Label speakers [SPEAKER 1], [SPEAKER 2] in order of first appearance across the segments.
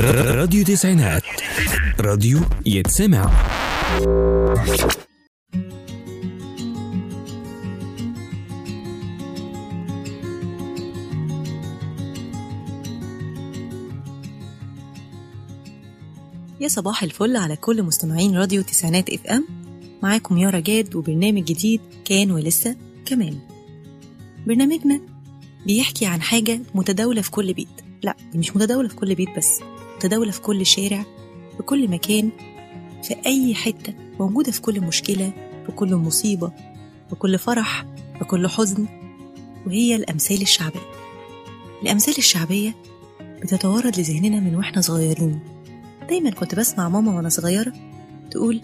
[SPEAKER 1] راديو تسعينات. راديو يتسمع.
[SPEAKER 2] يا صباح الفل على كل مستمعين راديو تسعينات إف إم. معاكم يارا جاد وبرنامج جديد كان ولسه كمان. برنامجنا بيحكي عن حاجة متداولة في كل بيت. لا دي مش متداولة في كل بيت بس. متداولة في كل شارع في كل مكان في أي حتة موجودة في كل مشكلة في كل مصيبة في كل فرح في كل حزن. وهي الأمثال الشعبية. الأمثال الشعبية بتتوارد لذهننا من وإحنا صغيرين. دايما كنت بسمع ماما وأنا صغيرة تقول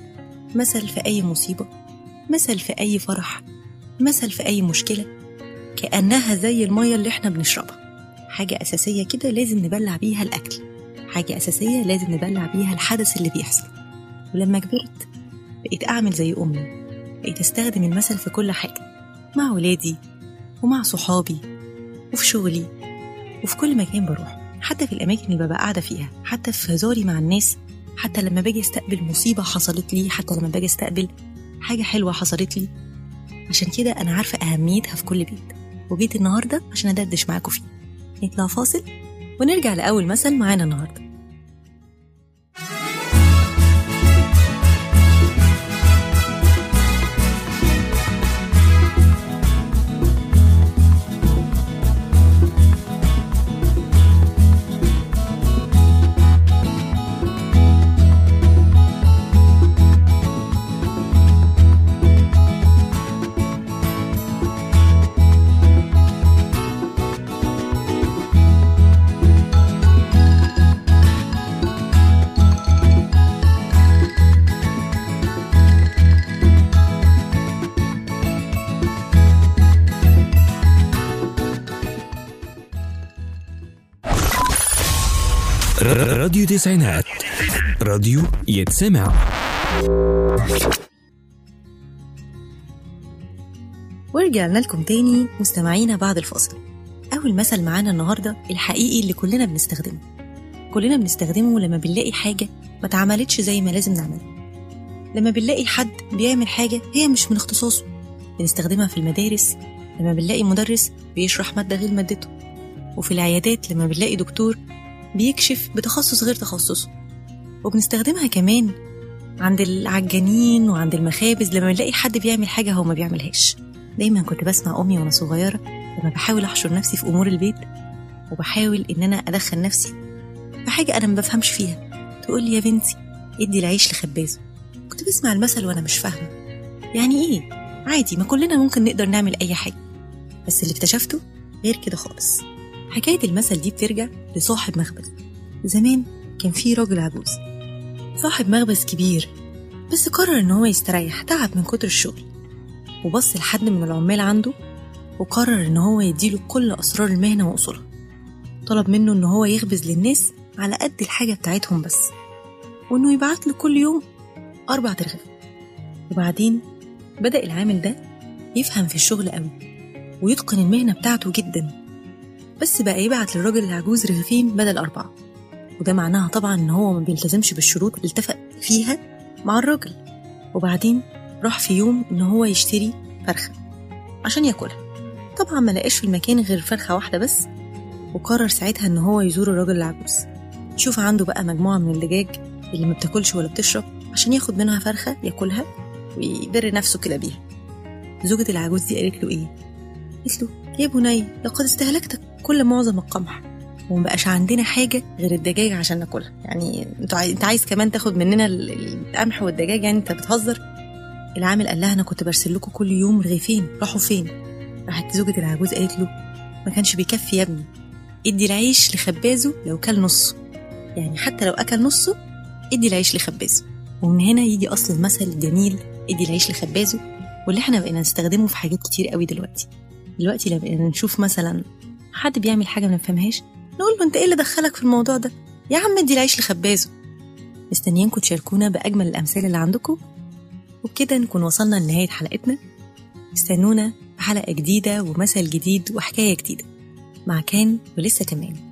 [SPEAKER 2] مثل في أي مصيبة مثل في أي فرح مثل في أي مشكلة كأنها زي المية اللي إحنا بنشربها. حاجة أساسية كده لازم نبلع بيها الأكل. حاجة أساسية لازم نبلع بيها الحدث اللي بيحصل. ولما كبرت بقيت أعمل زي أمي بقيت أستخدم المثل في كل حاجة مع ولادي ومع صحابي وفي شغلي وفي كل مكان بروح. حتى في الأماكن اللي ببقى قاعدة فيها حتى في هزاري مع الناس حتى لما باجي أستقبل مصيبة حصلت لي حتى لما باجي أستقبل حاجة حلوة حصلت لي. عشان كده أنا عارفة أهميتها في كل بيت وجيت النهاردة عشان أدردش معاكم فيه. نطلع فاصل ونرجع لأول مثل معانا النهاردة.
[SPEAKER 1] راديو تسعينات. راديو يتسمع.
[SPEAKER 2] ورجعنا لكم تاني مستمعينا بعد الفاصل. أول مثل معانا النهاردة الحقيقي اللي كلنا بنستخدمه. كلنا بنستخدمه لما بنلاقي حاجة ما اتعملتش زي ما لازم نعملها. لما بنلاقي حد بيعمل حاجة هي مش من اختصاصه. بنستخدمها في المدارس لما بنلاقي مدرس بيشرح مادة غير مادته. وفي العيادات لما بنلاقي دكتور بيكشف بتخصص غير تخصصه. وبنستخدمها كمان عند العجانين وعند المخابز لما بنلاقي حد بيعمل حاجة هو ما بيعملهاش. دايما كنت بسمع أمي وأنا صغيرة لما بحاول أحشر نفسي في أمور البيت وبحاول إن أنا أدخل نفسي في حاجة أنا ما بفهمش فيها. تقول لي يا بنتي ادي العيش لخبازه. كنت بسمع المثل وأنا مش فاهمة. يعني إيه؟ عادي ما كلنا ممكن نقدر نعمل أي حاجة. بس اللي اكتشفته غير كده خالص. حكاية المثل دي بترجع لصاحب مخبز. زمان كان في راجل عجوز. صاحب مخبز كبير بس قرر إن هو يستريح تعب من كتر الشغل. وبص لحد من العمال عنده وقرر إن هو يديله كل أسرار المهنة وأصولها. طلب منه إن هو يخبز للناس على قد الحاجة بتاعتهم بس. وإنه يبعت له كل يوم أربع ترغيف. وبعدين بدأ العامل ده يفهم في الشغل قوي ويتقن المهنة بتاعته جدا. بس بقى يبعت للراجل العجوز رغيفين بدل أربعة. وده معناها طبعا إن هو ما بيلتزمش بالشروط اللي اتفق فيها مع الراجل. وبعدين راح في يوم إن هو يشتري فرخة عشان ياكلها. طبعا ما لقاش في المكان غير فرخة واحدة بس وقرر ساعتها إن هو يزور الراجل العجوز. يشوف عنده بقى مجموعة من الدجاج اللي ما بتاكلش ولا بتشرب عشان ياخد منها فرخة ياكلها ويبر نفسه كده بيها. زوجة العجوز دي قالت له إيه؟ قالت له يا بني لقد استهلكت كل معظم القمح ومبقاش عندنا حاجة غير الدجاج عشان ناكلها. يعني انت عايز, كمان تاخد مننا القمح والدجاج؟ يعني انت بتهزر. العامل قال لها أنا كنت برسل لكم كل يوم رغيفين راحوا فين؟ راحت زوجة العجوز قالت له ما كانش بيكفي يا ابني ادي العيش لخبازه لو كل نصه. يعني حتى لو أكل نصه ادي العيش لخبازه. ومن هنا يجي أصل المثل الجميل ادي العيش لخبازه واللي إحنا بقينا نستخدمه في حاجات كتير قوي دلوقتي. دلوقتي لما نشوف مثلا حد بيعمل حاجة ما نفهمهاش نقول له أنت إيه اللي دخلك في الموضوع ده؟ يا عم ادي العيش لخبازه. مستنيينكم تشاركونا بأجمل الأمثال اللي عندكم وبكده نكون وصلنا لنهاية حلقتنا. استنونا في حلقه جديدة ومثل جديد وحكاية جديدة. مع كان ولسه كمان.